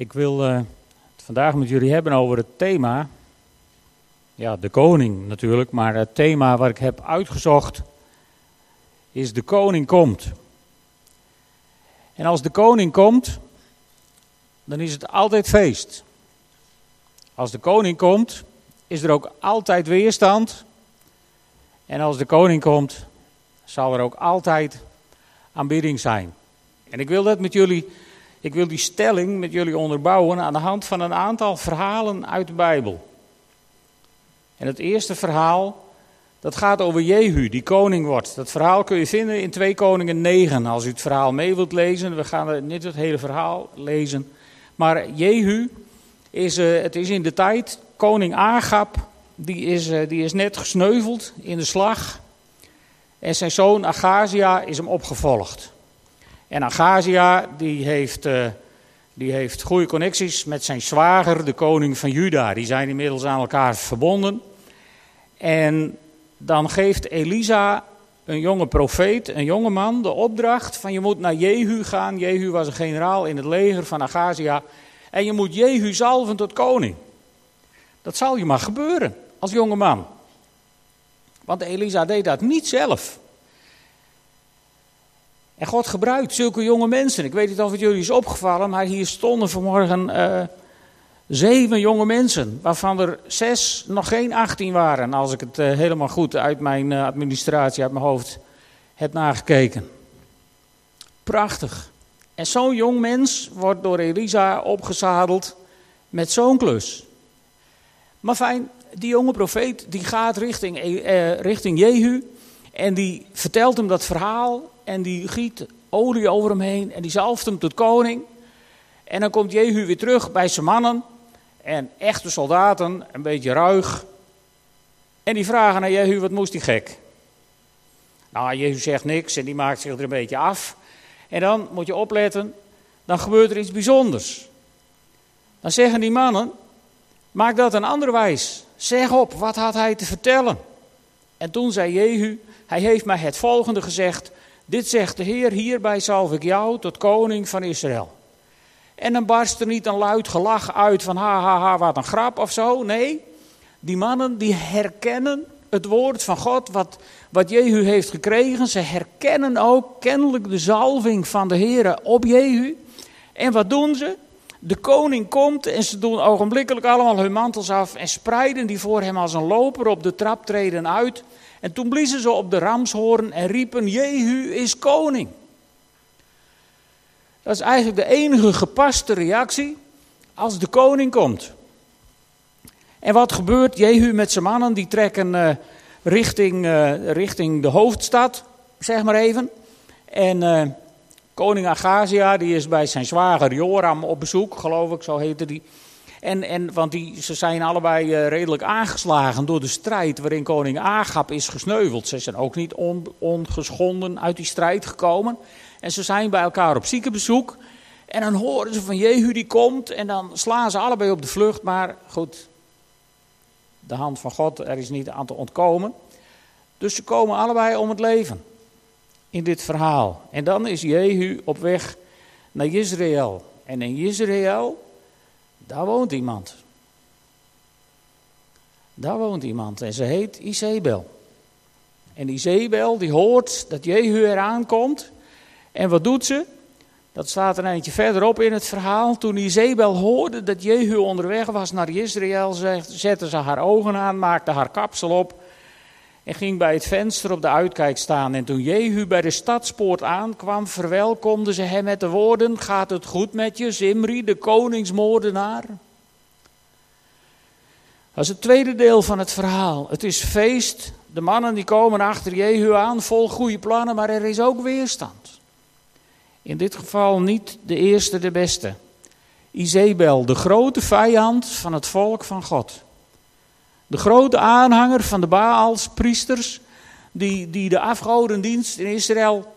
Ik wil uh, het vandaag met jullie hebben over het thema. Ja, de koning natuurlijk, maar het thema wat ik heb uitgezocht is de koning komt. En als de koning komt, dan is het altijd feest. Als de koning komt, is er ook altijd weerstand. En als de koning komt, zal er ook altijd aanbidding zijn. En ik wil dat met jullie, ik wil die stelling met jullie onderbouwen aan de hand van een aantal verhalen uit de Bijbel. En het eerste verhaal, dat gaat over Jehu, die koning wordt. Dat verhaal kun je vinden in 2 Koningen 9, als u het verhaal mee wilt lezen. We gaan niet het hele verhaal lezen. Maar Jehu, is, uh, het is in de tijd, koning Agab, die is, uh, die is net gesneuveld in de slag. En zijn zoon Agazia is hem opgevolgd. En Agazia die heeft, uh, die heeft goede connecties met zijn zwager, de koning van Juda. Die zijn inmiddels aan elkaar verbonden. En dan geeft Elisa, een jonge profeet, een jonge man, de opdracht van je moet naar Jehu gaan. Jehu was een generaal in het leger van Agazia. En je moet Jehu zalven tot koning. Dat zal je maar gebeuren als jonge man. Want Elisa deed dat niet zelf. En God gebruikt zulke jonge mensen. Ik weet niet of het jullie is opgevallen, maar hier stonden vanmorgen uh, zeven jonge mensen. Waarvan er zes nog geen 18 waren. Als ik het uh, helemaal goed uit mijn uh, administratie, uit mijn hoofd heb nagekeken. Prachtig. En zo'n jong mens wordt door Elisa opgezadeld met zo'n klus. Maar fijn, die jonge profeet die gaat richting, eh, richting Jehu. En die vertelt hem dat verhaal. En die giet olie over hem heen. En die zalft hem tot koning. En dan komt Jehu weer terug bij zijn mannen. En echte soldaten, een beetje ruig. En die vragen naar Jehu, wat moest die gek? Nou, Jehu zegt niks en die maakt zich er een beetje af. En dan moet je opletten, dan gebeurt er iets bijzonders. Dan zeggen die mannen, maak dat een andere wijs. Zeg op, wat had hij te vertellen? En toen zei Jehu, hij heeft mij het volgende gezegd. Dit zegt de Heer, hierbij zalf ik jou tot koning van Israël. En dan barst er niet een luid gelach uit van ha ha ha, wat een grap of zo. Nee, die mannen die herkennen het woord van God, wat, wat Jehu heeft gekregen. Ze herkennen ook kennelijk de zalving van de Heer op Jehu. En wat doen ze? De koning komt en ze doen ogenblikkelijk allemaal hun mantels af en spreiden die voor hem als een loper op de trap treden uit. En toen bliezen ze op de ramshoorn en riepen, Jehu is koning. Dat is eigenlijk de enige gepaste reactie als de koning komt. En wat gebeurt? Jehu met zijn mannen, die trekken uh, richting, uh, richting de hoofdstad, zeg maar even. En uh, koning Agazia, die is bij zijn zwager Joram op bezoek, geloof ik, zo heette die. En, en, want die, ze zijn allebei redelijk aangeslagen door de strijd waarin koning Agab is gesneuveld. Ze zijn ook niet on, ongeschonden uit die strijd gekomen. En ze zijn bij elkaar op ziekenbezoek. En dan horen ze van Jehu die komt en dan slaan ze allebei op de vlucht. Maar goed, de hand van God, er is niet aan te ontkomen. Dus ze komen allebei om het leven in dit verhaal. En dan is Jehu op weg naar Israël. En in Israël, daar woont iemand. Daar woont iemand en ze heet Isabel. En Isabel die hoort dat Jehu eraan komt. En wat doet ze? Dat staat een eentje verderop in het verhaal. Toen Izebel hoorde dat Jehu onderweg was naar Israël, zette ze haar ogen aan, maakte haar kapsel op en ging bij het venster op de uitkijk staan. En toen Jehu bij de stadspoort aankwam, verwelkomde ze hem met de woorden: Gaat het goed met je, Zimri, de koningsmoordenaar? Dat is het tweede deel van het verhaal. Het is feest. De mannen die komen achter Jehu aan, vol goede plannen, maar er is ook weerstand. In dit geval niet de eerste, de beste. Izebel, de grote vijand van het volk van God. De grote aanhanger van de Baals, priesters, die, die de afgodendienst in Israël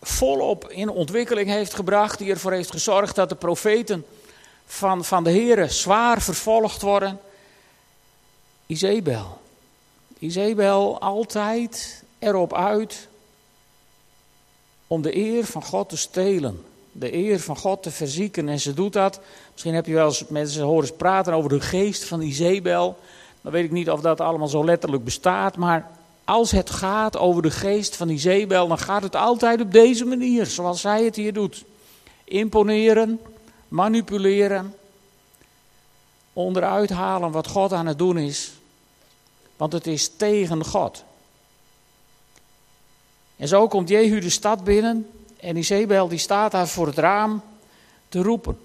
volop in ontwikkeling heeft gebracht. Die ervoor heeft gezorgd dat de profeten van, van de Here zwaar vervolgd worden. Izebel. Izebel altijd erop uit om de eer van God te stelen. de eer van God te verzieken. En ze doet dat. Misschien heb je wel eens mensen horen praten over de geest van Izebel. Dan weet ik niet of dat allemaal zo letterlijk bestaat. Maar als het gaat over de geest van Izebel, dan gaat het altijd op deze manier. Zoals zij het hier doet. Imponeren, manipuleren. Onderuit halen wat God aan het doen is. Want het is tegen God. En zo komt Jehu de stad binnen en Isabel die staat daar voor het raam te roepen.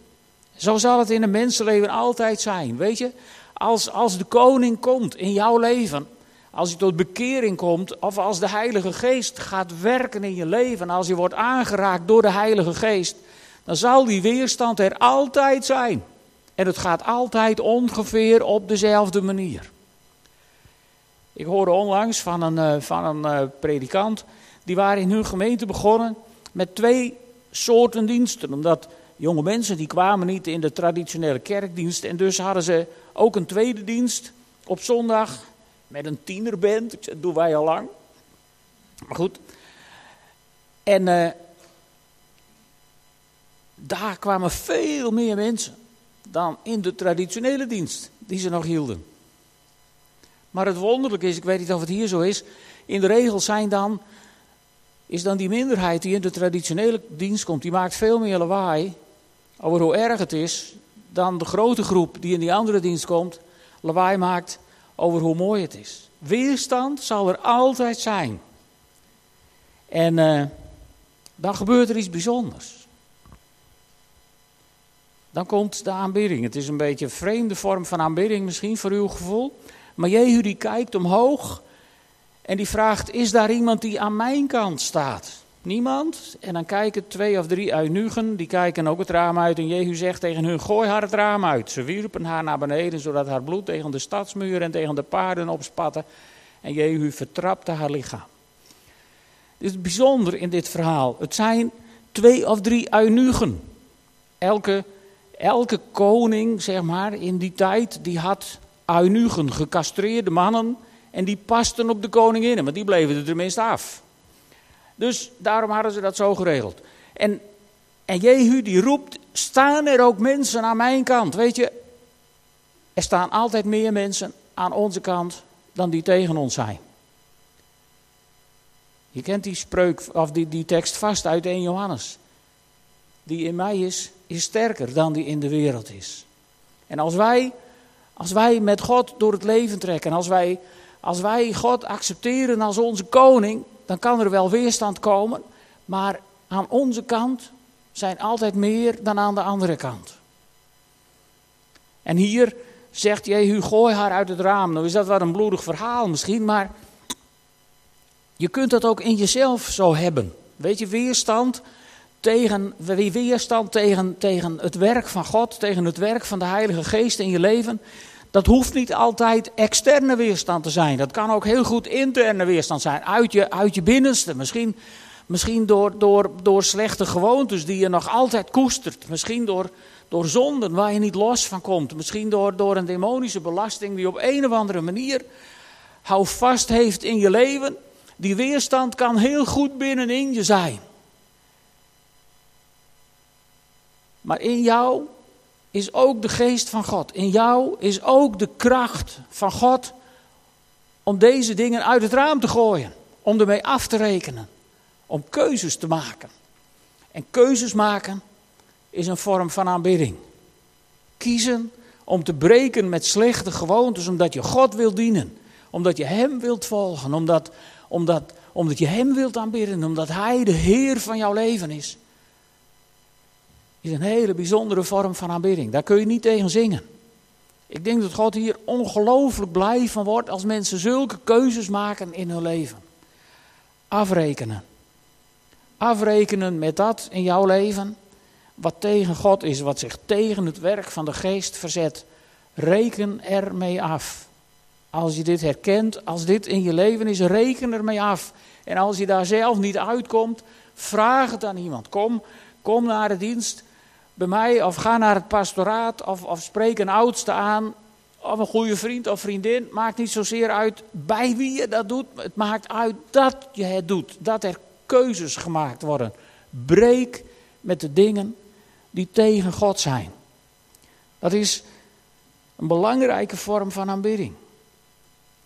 Zo zal het in een mensenleven altijd zijn. Weet je, als, als de koning komt in jouw leven, als je tot bekering komt, of als de Heilige Geest gaat werken in je leven, als je wordt aangeraakt door de Heilige Geest, dan zal die weerstand er altijd zijn. En het gaat altijd ongeveer op dezelfde manier. Ik hoorde onlangs van een, eh, van een eh, predikant die waren in hun gemeente begonnen met twee soorten diensten. Omdat jonge mensen die kwamen niet in de traditionele kerkdienst. En dus hadden ze ook een tweede dienst op zondag met een tienerband. Dat doen wij al lang. Maar goed. En uh, daar kwamen veel meer mensen dan in de traditionele dienst die ze nog hielden. Maar het wonderlijke is, ik weet niet of het hier zo is, in de regel zijn dan is dan die minderheid die in de traditionele dienst komt, die maakt veel meer lawaai over hoe erg het is dan de grote groep die in die andere dienst komt, lawaai maakt over hoe mooi het is. Weerstand zal er altijd zijn. En uh, dan gebeurt er iets bijzonders. Dan komt de aanbidding. Het is een beetje een vreemde vorm van aanbidding misschien voor uw gevoel. Maar Jehu die kijkt omhoog en die vraagt, is daar iemand die aan mijn kant staat? Niemand? En dan kijken twee of drie eunuchen, die kijken ook het raam uit. En Jehu zegt tegen hun, gooi haar het raam uit. Ze wierpen haar naar beneden, zodat haar bloed tegen de stadsmuur en tegen de paarden opspatte. En Jehu vertrapte haar lichaam. Dit is bijzonder in dit verhaal. Het zijn twee of drie eunuchen. Elke, elke koning, zeg maar, in die tijd, die had eunuchen, gecastreerde mannen en die pasten op de koninginnen, want die bleven er tenminste af. Dus daarom hadden ze dat zo geregeld. En, en Jehu die roept, staan er ook mensen aan mijn kant? Weet je, er staan altijd meer mensen aan onze kant dan die tegen ons zijn. Je kent die spreuk, of die, die tekst vast uit 1 Johannes. Die in mij is, is sterker dan die in de wereld is. En als wij, als wij met God door het leven trekken, als wij als wij God accepteren als onze koning, dan kan er wel weerstand komen. Maar aan onze kant zijn altijd meer dan aan de andere kant. En hier zegt Jehu, gooi haar uit het raam. Nou is dat wel een bloedig verhaal misschien, maar je kunt dat ook in jezelf zo hebben. Weet je, weerstand tegen, weerstand tegen, tegen het werk van God, tegen het werk van de Heilige Geest in je leven. Dat hoeft niet altijd externe weerstand te zijn. Dat kan ook heel goed interne weerstand zijn. Uit je, uit je binnenste. Misschien, misschien door, door, door slechte gewoontes die je nog altijd koestert. Misschien door, door zonden waar je niet los van komt. Misschien door, door een demonische belasting die op een of andere manier vast heeft in je leven. Die weerstand kan heel goed binnenin je zijn. Maar in jou is ook de geest van God. In jou is ook de kracht van God om deze dingen uit het raam te gooien. Om ermee af te rekenen. Om keuzes te maken. En keuzes maken is een vorm van aanbidding. Kiezen om te breken met slechte gewoontes omdat je God wilt dienen. Omdat je Hem wilt volgen. Omdat, omdat, omdat je Hem wilt aanbidden. Omdat Hij de Heer van jouw leven is is een hele bijzondere vorm van aanbidding. Daar kun je niet tegen zingen. Ik denk dat God hier ongelooflijk blij van wordt als mensen zulke keuzes maken in hun leven. Afrekenen. Afrekenen met dat in jouw leven wat tegen God is, wat zich tegen het werk van de geest verzet. Reken ermee af. Als je dit herkent, als dit in je leven is, reken ermee af. En als je daar zelf niet uitkomt, vraag het aan iemand. Kom, kom naar de dienst bij mij of ga naar het pastoraat of, of spreek een oudste aan of een goede vriend of vriendin. Maakt niet zozeer uit bij wie je dat doet. Het maakt uit dat je het doet. Dat er keuzes gemaakt worden. Breek met de dingen die tegen God zijn. Dat is een belangrijke vorm van aanbidding.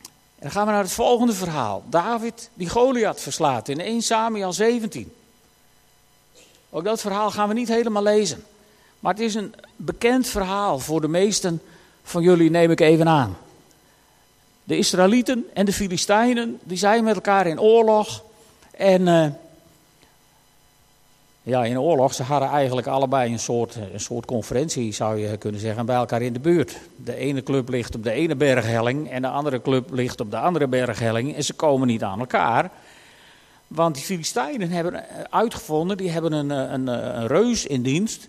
En dan gaan we naar het volgende verhaal. David die Goliath verslaat in 1 Samuel 17. Ook dat verhaal gaan we niet helemaal lezen. Maar het is een bekend verhaal voor de meesten van jullie, neem ik even aan. De Israëlieten en de Filistijnen, die zijn met elkaar in oorlog. En uh, ja, in oorlog, ze hadden eigenlijk allebei een soort, een soort conferentie, zou je kunnen zeggen, bij elkaar in de buurt. De ene club ligt op de ene berghelling en de andere club ligt op de andere berghelling. En ze komen niet aan elkaar. Want die Filistijnen hebben uitgevonden, die hebben een, een, een reus in dienst.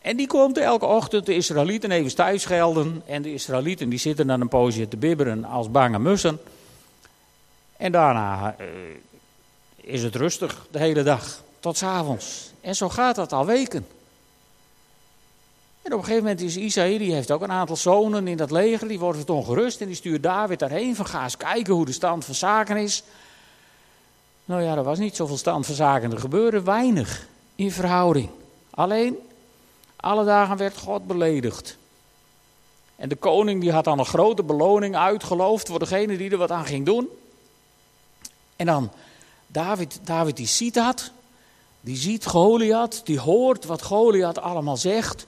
En die komt elke ochtend de Israëlieten even thuis schelden. En de Israëlieten die zitten dan een poosje te bibberen als bange mussen. En daarna uh, is het rustig de hele dag, tot s avonds. En zo gaat dat al weken. En op een gegeven moment is Isaïe, die heeft ook een aantal zonen in dat leger, die wordt het ongerust en die stuurt David daarheen van ga eens kijken hoe de stand van zaken is. Nou ja, er was niet zoveel stand van zaken, er gebeurde weinig in verhouding. Alleen alle dagen werd God beledigd. En de koning die had dan een grote beloning uitgeloofd voor degene die er wat aan ging doen. En dan David, David die ziet dat. Die ziet Goliath, die hoort wat Goliath allemaal zegt.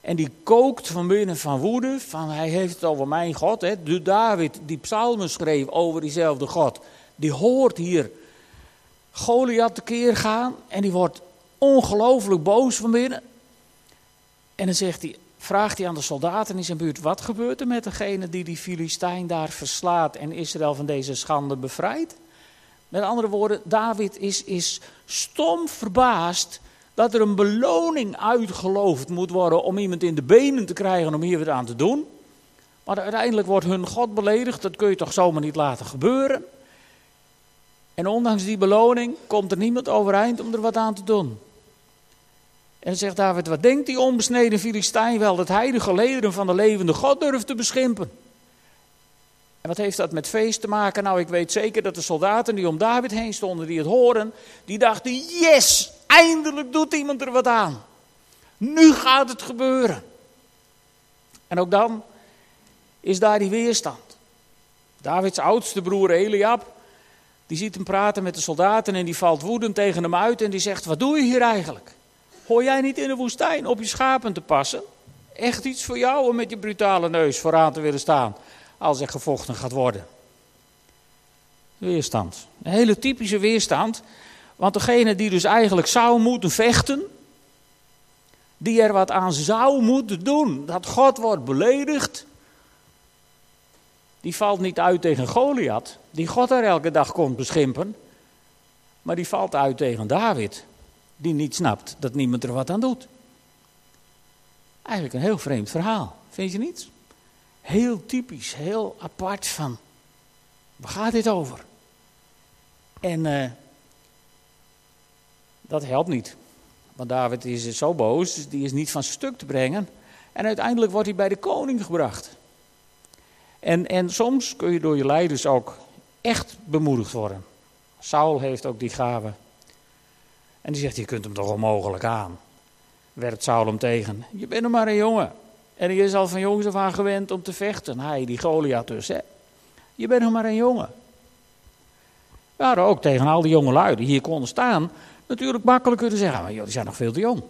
En die kookt van binnen van woede. Van hij heeft het over mijn God. Hè. De David die psalmen schreef over diezelfde God. Die hoort hier Goliath tekeer gaan. En die wordt ongelooflijk boos van binnen. En dan zegt hij, vraagt hij aan de soldaten in zijn buurt: wat gebeurt er met degene die die Filistijn daar verslaat en Israël van deze schande bevrijdt? Met andere woorden, David is, is stom verbaasd dat er een beloning uitgeloofd moet worden om iemand in de benen te krijgen om hier wat aan te doen. Maar uiteindelijk wordt hun God beledigd, dat kun je toch zomaar niet laten gebeuren. En ondanks die beloning komt er niemand overeind om er wat aan te doen. En zegt David, wat denkt die onbesneden Filistijn wel dat hij de gelederen van de levende God durft te beschimpen? En wat heeft dat met feest te maken? Nou, ik weet zeker dat de soldaten die om David heen stonden, die het horen, die dachten, yes, eindelijk doet iemand er wat aan. Nu gaat het gebeuren. En ook dan is daar die weerstand. Davids oudste broer Eliab, die ziet hem praten met de soldaten en die valt woedend tegen hem uit en die zegt, wat doe je hier eigenlijk? Hoor jij niet in de woestijn op je schapen te passen? Echt iets voor jou om met je brutale neus vooraan te willen staan als er gevochten gaat worden. Weerstand. Een hele typische weerstand. Want degene die dus eigenlijk zou moeten vechten, die er wat aan zou moeten doen, dat God wordt beledigd, die valt niet uit tegen Goliath, die God er elke dag komt beschimpen, maar die valt uit tegen David, die niet snapt dat niemand er wat aan doet. Eigenlijk een heel vreemd verhaal, vind je niet? Heel typisch, heel apart van, waar gaat dit over? En uh, dat helpt niet. Want David is zo boos, die is niet van stuk te brengen. En uiteindelijk wordt hij bij de koning gebracht. En, en soms kun je door je leiders ook echt bemoedigd worden. Saul heeft ook die gave. En die zegt, je kunt hem toch onmogelijk aan. Werpt Saul hem tegen. Je bent nog maar een jongen. En die is al van jongs af aan gewend om te vechten. Hij, die Goliath dus. Hè. Je bent nog maar een jongen. We hadden ook tegen al die jonge lui die hier konden staan... natuurlijk makkelijk kunnen zeggen... maar joh, die zijn nog veel te jong.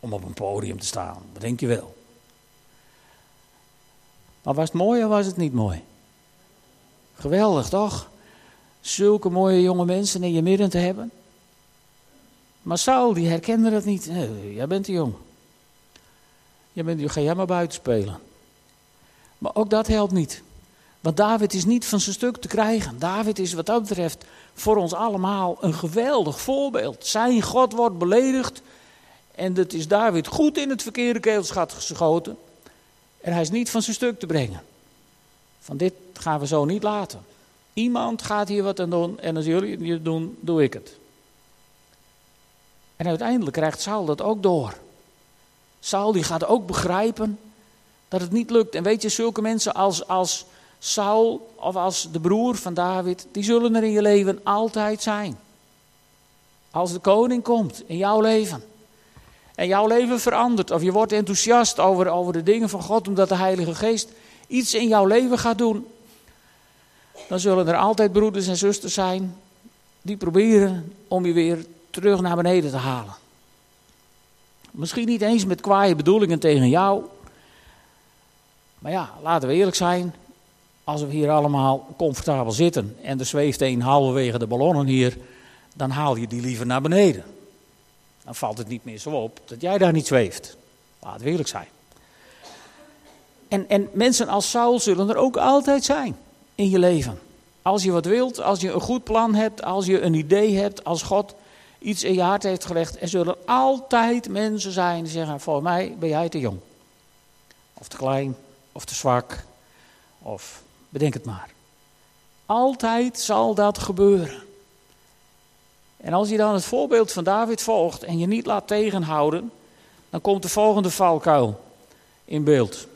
Om op een podium te staan. Dat denk je wel. Maar was het mooi of was het niet mooi? Geweldig, toch? Zulke mooie jonge mensen in je midden te hebben. Maar Saul, die herkende dat niet. Jij bent te jong. Je bent, ga jij maar buiten spelen. Maar ook dat helpt niet. Want David is niet van zijn stuk te krijgen. David is wat dat betreft voor ons allemaal een geweldig voorbeeld. Zijn God wordt beledigd. En dat is David goed in het verkeerde keelschat geschoten. En hij is niet van zijn stuk te brengen. Van dit gaan we zo niet laten. Iemand gaat hier wat aan doen en als jullie het doen, doe ik het. En uiteindelijk krijgt Saul dat ook door. Saul die gaat ook begrijpen dat het niet lukt. En weet je, zulke mensen als, als Saul of als de broer van David, die zullen er in je leven altijd zijn. als de koning komt in jouw leven. En jouw leven verandert. Of je wordt enthousiast over, over de dingen van God omdat de Heilige Geest iets in jouw leven gaat doen. Dan zullen er altijd broeders en zusters zijn die proberen om je weer terug naar beneden te halen. Misschien niet eens met kwaaie bedoelingen tegen jou. Maar ja, laten we eerlijk zijn. Als we hier allemaal comfortabel zitten en er zweeft een halverwege de ballonnen hier, dan haal je die liever naar beneden. Dan valt het niet meer zo op dat jij daar niet zweeft. Laten we eerlijk zijn. En, en mensen als Saul zullen er ook altijd zijn in je leven. Als je wat wilt, als je een goed plan hebt, als je een idee hebt, als God iets in je hart heeft gelegd. Er zullen altijd mensen zijn die zeggen: Voor mij ben jij te jong. Of te klein, of te zwak, of bedenk het maar. Altijd zal dat gebeuren. En als je dan het voorbeeld van David volgt en je niet laat tegenhouden, dan komt de volgende valkuil in beeld.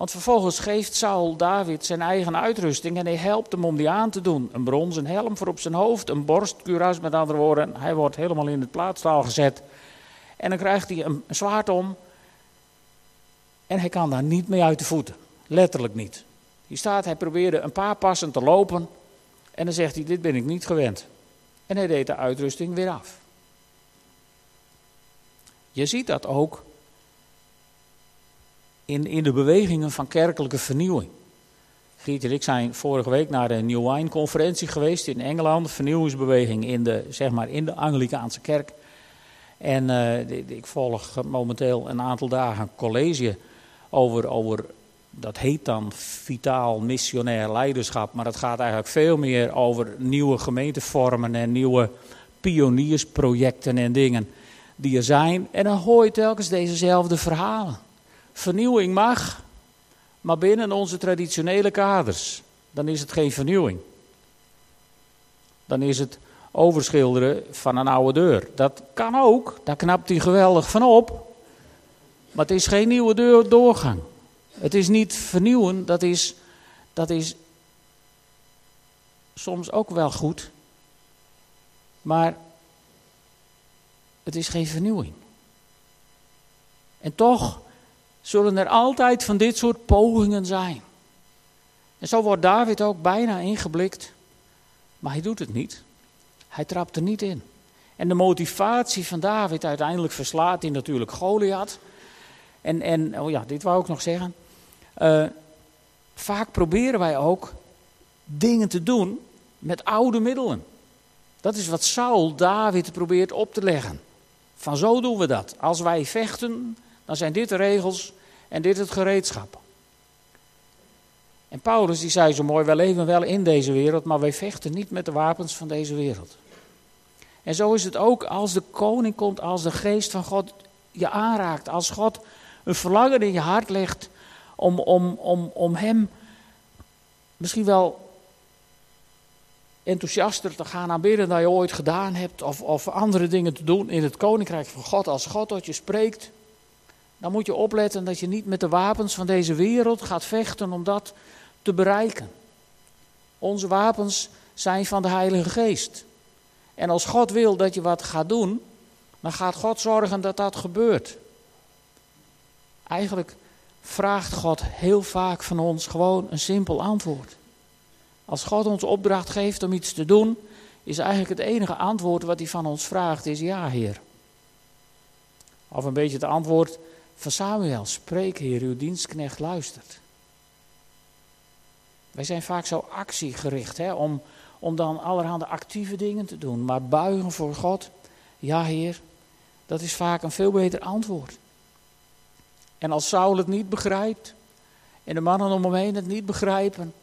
Want vervolgens geeft Saul David zijn eigen uitrusting en hij helpt hem om die aan te doen. Een bronzen helm voor op zijn hoofd, een borstkuras met andere woorden. Hij wordt helemaal in het plaatstaal gezet. En dan krijgt hij een zwaard om. En hij kan daar niet mee uit de voeten. Letterlijk niet. Hier staat, hij probeerde een paar passen te lopen. En dan zegt hij, dit ben ik niet gewend. En hij deed de uitrusting weer af. Je ziet dat ook in, in de bewegingen van kerkelijke vernieuwing. Giet en ik zijn vorige week naar de New Wine conferentie geweest in Engeland. Vernieuwingsbeweging in de, zeg maar, in de Anglikaanse kerk. En uh, ik volg momenteel een aantal dagen college over, over, dat heet dan vitaal missionair leiderschap. Maar dat gaat eigenlijk veel meer over nieuwe gemeentevormen en nieuwe pioniersprojecten en dingen die er zijn. En dan hoor je telkens dezezelfde verhalen. Vernieuwing mag, maar binnen onze traditionele kaders. Dan is het geen vernieuwing. Dan is het overschilderen van een oude deur. Dat kan ook, daar knapt hij geweldig van op. Maar het is geen nieuwe deur doorgang. Het is niet vernieuwen, dat is, dat is soms ook wel goed. Maar het is geen vernieuwing. En toch zullen er altijd van dit soort pogingen zijn. En zo wordt David ook bijna ingeblikt, maar hij doet het niet. Hij trapt er niet in. En de motivatie van David uiteindelijk verslaat hij natuurlijk Goliath. En, en oh ja, dit wou ik nog zeggen. Uh, vaak proberen wij ook dingen te doen met oude middelen. Dat is wat Saul David probeert op te leggen. Van zo doen we dat. Als wij vechten, dan zijn dit de regels en dit het gereedschap. En Paulus die zei zo mooi, wij leven wel in deze wereld, maar wij vechten niet met de wapens van deze wereld. En zo is het ook als de koning komt, als de geest van God je aanraakt, als God een verlangen in je hart legt om, om, om, om hem misschien wel enthousiaster te gaan aanbidden dan je ooit gedaan hebt, of, of andere dingen te doen in het koninkrijk van God. Als God tot je spreekt, dan moet je opletten dat je niet met de wapens van deze wereld gaat vechten om dat te bereiken. Onze wapens zijn van de Heilige Geest. En als God wil dat je wat gaat doen, dan gaat God zorgen dat dat gebeurt. Eigenlijk vraagt God heel vaak van ons gewoon een simpel antwoord. Als God ons opdracht geeft om iets te doen, is eigenlijk het enige antwoord wat hij van ons vraagt, is ja, Heer. Of een beetje het antwoord van Samuel, spreek Heer, uw dienstknecht luistert. Wij zijn vaak zo actiegericht, hè, om, om dan allerhande actieve dingen te doen. Maar buigen voor God, ja Heer, dat is vaak een veel beter antwoord. En als Saul het niet begrijpt en de mannen om hem heen het niet begrijpen,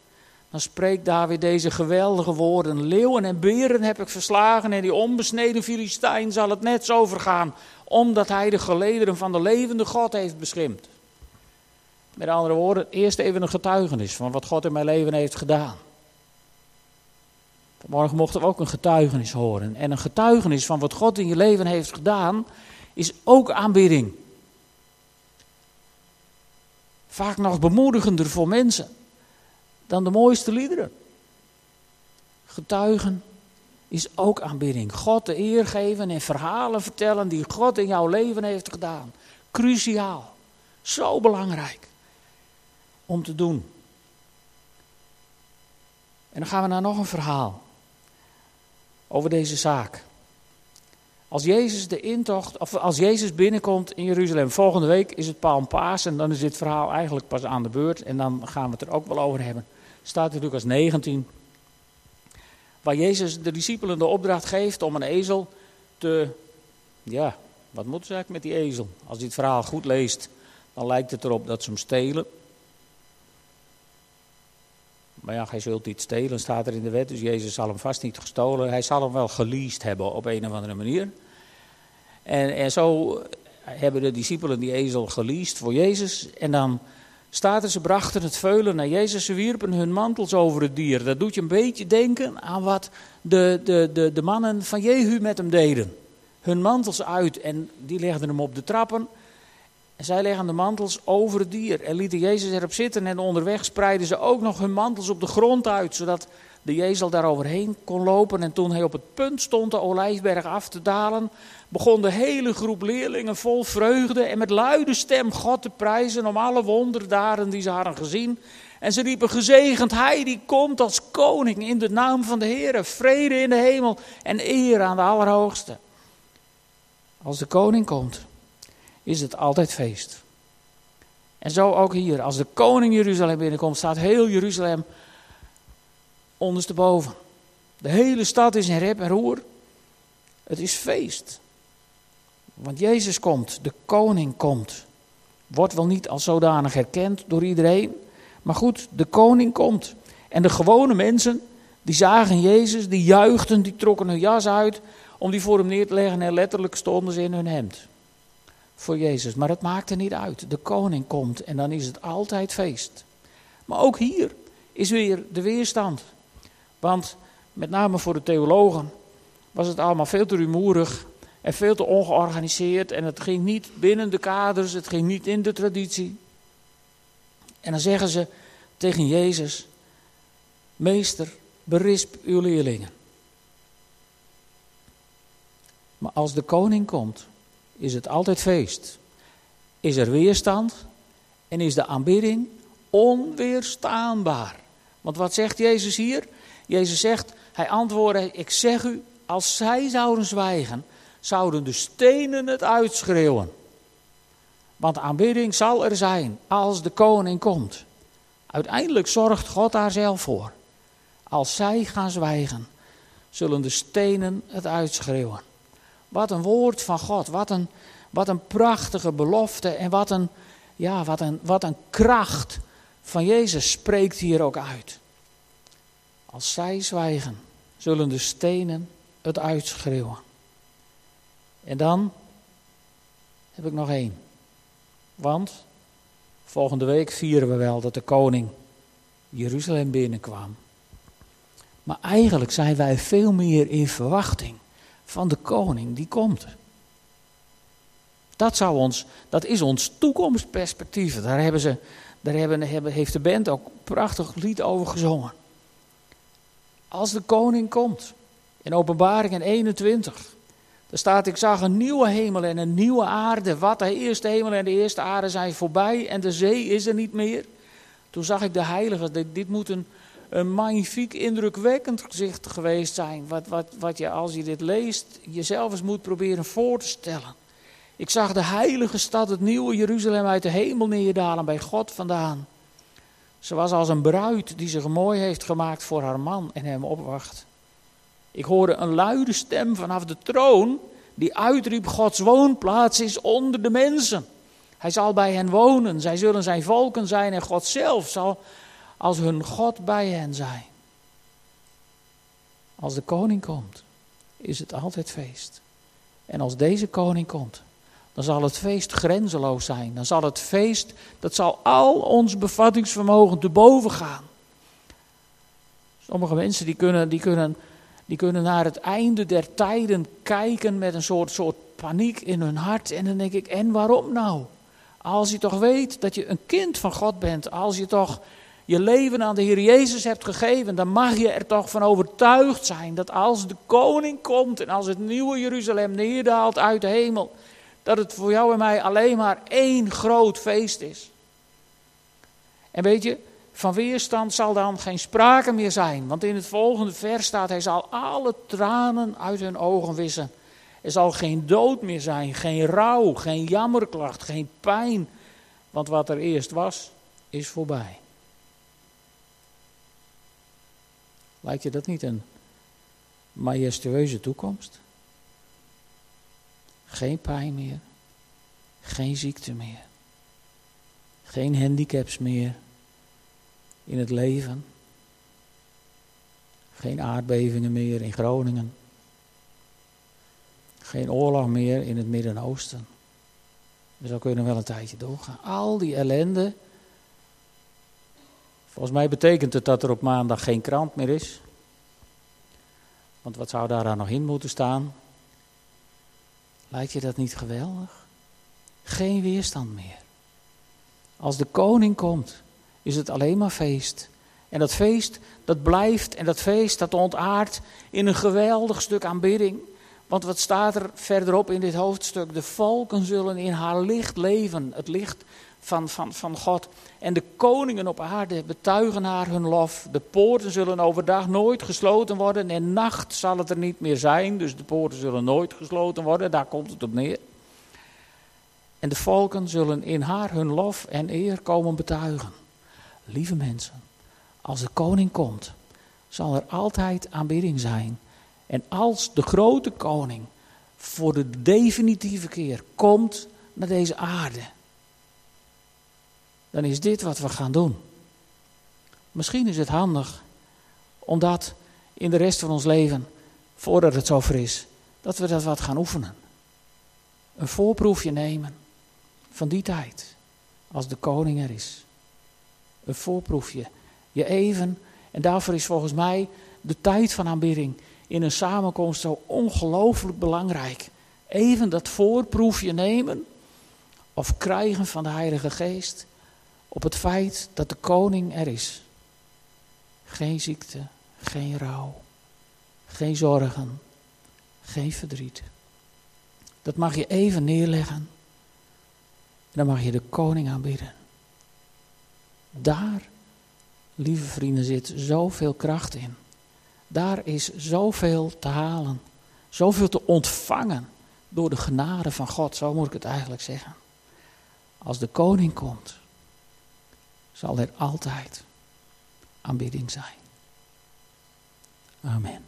dan spreekt David deze geweldige woorden. Leeuwen en beren heb ik verslagen en die onbesneden Filistijn zal het net zo vergaan, omdat hij de gelederen van de levende God heeft beschimpt. Met andere woorden, eerst even een getuigenis van wat God in mijn leven heeft gedaan. Vanmorgen mochten we ook een getuigenis horen. En een getuigenis van wat God in je leven heeft gedaan, is ook aanbidding vaak nog bemoedigender voor mensen dan de mooiste liederen. Getuigen is ook aanbidding. God de eer geven en verhalen vertellen die God in jouw leven heeft gedaan. Cruciaal. Zo belangrijk om te doen. En dan gaan we naar nog een verhaal over deze zaak. Als Jezus de intocht, of als Jezus binnenkomt in Jeruzalem, volgende week is het Palmpaas en dan is dit verhaal eigenlijk pas aan de beurt en dan gaan we het er ook wel over hebben. Staat in Lucas 19, waar Jezus de discipelen de opdracht geeft om een ezel te, ja, wat moeten ze eigenlijk met die ezel? Als je het verhaal goed leest, dan lijkt het erop dat ze hem stelen. Maar ja, hij zult niet stelen, staat er in de wet. Dus Jezus zal hem vast niet gestolen. Hij zal hem wel geleased hebben op een of andere manier. En, en zo hebben de discipelen die ezel geleased voor Jezus. En dan staat ze brachten het veulen naar Jezus. Ze wierpen hun mantels over het dier. Dat doet je een beetje denken aan wat de, de, de, de mannen van Jehu met hem deden. Hun mantels uit en die legden hem op de trappen. En zij legden de mantels over het dier en lieten Jezus erop zitten. En onderweg spreidden ze ook nog hun mantels op de grond uit, zodat de Jezel daar overheen kon lopen. En toen hij op het punt stond de olijfberg af te dalen, begon de hele groep leerlingen vol vreugde en met luide stem God te prijzen om alle wonderdaden die ze hadden gezien. En ze riepen gezegend, hij die komt als koning in de naam van de Heer, vrede in de hemel en eer aan de Allerhoogste. Als de koning komt, is het altijd feest. En zo ook hier, als de koning Jeruzalem binnenkomt, staat heel Jeruzalem ondersteboven. De hele stad is in rep en roer. Het is feest. Want Jezus komt, de koning komt. Wordt wel niet als zodanig herkend door iedereen. Maar goed, de koning komt. En de gewone mensen, die zagen Jezus, die juichten, die trokken hun jas uit om die voor hem neer te leggen en letterlijk stonden ze in hun hemd voor Jezus. Maar het maakt er niet uit. De koning komt en dan is het altijd feest. Maar ook hier is weer de weerstand. Want met name voor de theologen was het allemaal veel te rumoerig en veel te ongeorganiseerd. En het ging niet binnen de kaders, het ging niet in de traditie. En dan zeggen ze tegen Jezus: Meester, berisp uw leerlingen. Maar als de koning komt, is het altijd feest. Is er weerstand en is de aanbidding onweerstaanbaar. Want wat zegt Jezus hier? Jezus zegt, hij antwoordde, ik zeg u, als zij zouden zwijgen, zouden de stenen het uitschreeuwen. Want aanbidding zal er zijn als de koning komt. Uiteindelijk zorgt God daar zelf voor. Als zij gaan zwijgen, zullen de stenen het uitschreeuwen. Wat een woord van God. Wat een, wat een prachtige belofte. En wat een, ja, wat, een, wat een kracht van Jezus spreekt hier ook uit. Als zij zwijgen, zullen de stenen het uitschreeuwen. En dan heb ik nog één. Want volgende week vieren we wel dat de koning Jeruzalem binnenkwam. Maar eigenlijk zijn wij veel meer in verwachting van de koning die komt. Dat, zou ons, dat is ons toekomstperspectief. Daar, hebben ze, daar hebben, heeft de band ook een prachtig lied over gezongen. Als de koning komt, in openbaring 21, daar staat, ik zag een nieuwe hemel en een nieuwe aarde. Wat de eerste hemel en de eerste aarde zijn voorbij en de zee is er niet meer. Toen zag ik de heilige, dit, moet een, een magnifiek, indrukwekkend gezicht geweest zijn. Wat, wat, wat je als je dit leest jezelf eens moet proberen voor te stellen. Ik zag de heilige stad, het nieuwe Jeruzalem, uit de hemel neerdalen bij God vandaan. Ze was als een bruid die zich mooi heeft gemaakt voor haar man en hem opwacht. Ik hoorde een luide stem vanaf de troon die uitriep: Gods woonplaats is onder de mensen. Hij zal bij hen wonen, zij zullen zijn volken zijn en God zelf zal als hun God bij hen zijn. Als de koning komt, is het altijd feest. En als deze koning komt, dan zal het feest grenzeloos zijn. Dan zal het feest, dat zal al ons bevattingsvermogen te boven gaan. Sommige mensen die kunnen, die kunnen, die kunnen naar het einde der tijden kijken met een soort, soort paniek in hun hart. En dan denk ik, en waarom nou? Als je toch weet dat je een kind van God bent, als je toch je leven aan de Heer Jezus hebt gegeven, dan mag je er toch van overtuigd zijn dat als de koning komt en als het nieuwe Jeruzalem neerdaalt uit de hemel, dat het voor jou en mij alleen maar één groot feest is. En weet je, van weerstand zal dan geen sprake meer zijn, want in het volgende vers staat, hij zal alle tranen uit hun ogen wissen. Er zal geen dood meer zijn, geen rouw, geen jammerklacht, geen pijn, want wat er eerst was, is voorbij. Lijkt je dat niet een majestueuze toekomst? Geen pijn meer, geen ziekte meer, geen handicaps meer in het leven, geen aardbevingen meer in Groningen, geen oorlog meer in het Midden-Oosten. Dus dan kun je nog wel een tijdje doorgaan. Al die ellende. Volgens mij betekent het dat er op maandag geen krant meer is. Want wat zou daar dan nog in moeten staan? Lijkt je dat niet geweldig? Geen weerstand meer. Als de koning komt, is het alleen maar feest. En dat feest, dat blijft en dat feest, dat ontaart in een geweldig stuk aanbidding. Want wat staat er verderop in dit hoofdstuk? De volken zullen in haar licht leven, het licht van, van, van God. En de koningen op aarde betuigen haar hun lof. De poorten zullen overdag nooit gesloten worden en nacht zal het er niet meer zijn. Dus de poorten zullen nooit gesloten worden, daar komt het op neer. En de volken zullen in haar hun lof en eer komen betuigen. Lieve mensen, als de koning komt, zal er altijd aanbidding zijn. En als de grote koning voor de definitieve keer komt naar deze aarde, dan is dit wat we gaan doen. Misschien is het handig om dat in de rest van ons leven, voordat het zover is, dat we dat wat gaan oefenen. Een voorproefje nemen van die tijd, als de koning er is. Een voorproefje. Je even, en daarvoor is volgens mij de tijd van aanbidding in een samenkomst zo ongelooflijk belangrijk. Even dat voorproefje nemen of krijgen van de Heilige Geest op het feit dat de koning er is. Geen ziekte, geen rouw, geen zorgen, geen verdriet. Dat mag je even neerleggen. En dan mag je de koning aanbidden. Daar, lieve vrienden, zit zoveel kracht in. Daar is zoveel te halen, zoveel te ontvangen door de genade van God, zo moet ik het eigenlijk zeggen. Als de koning komt, zal er altijd aanbidding zijn. Amen.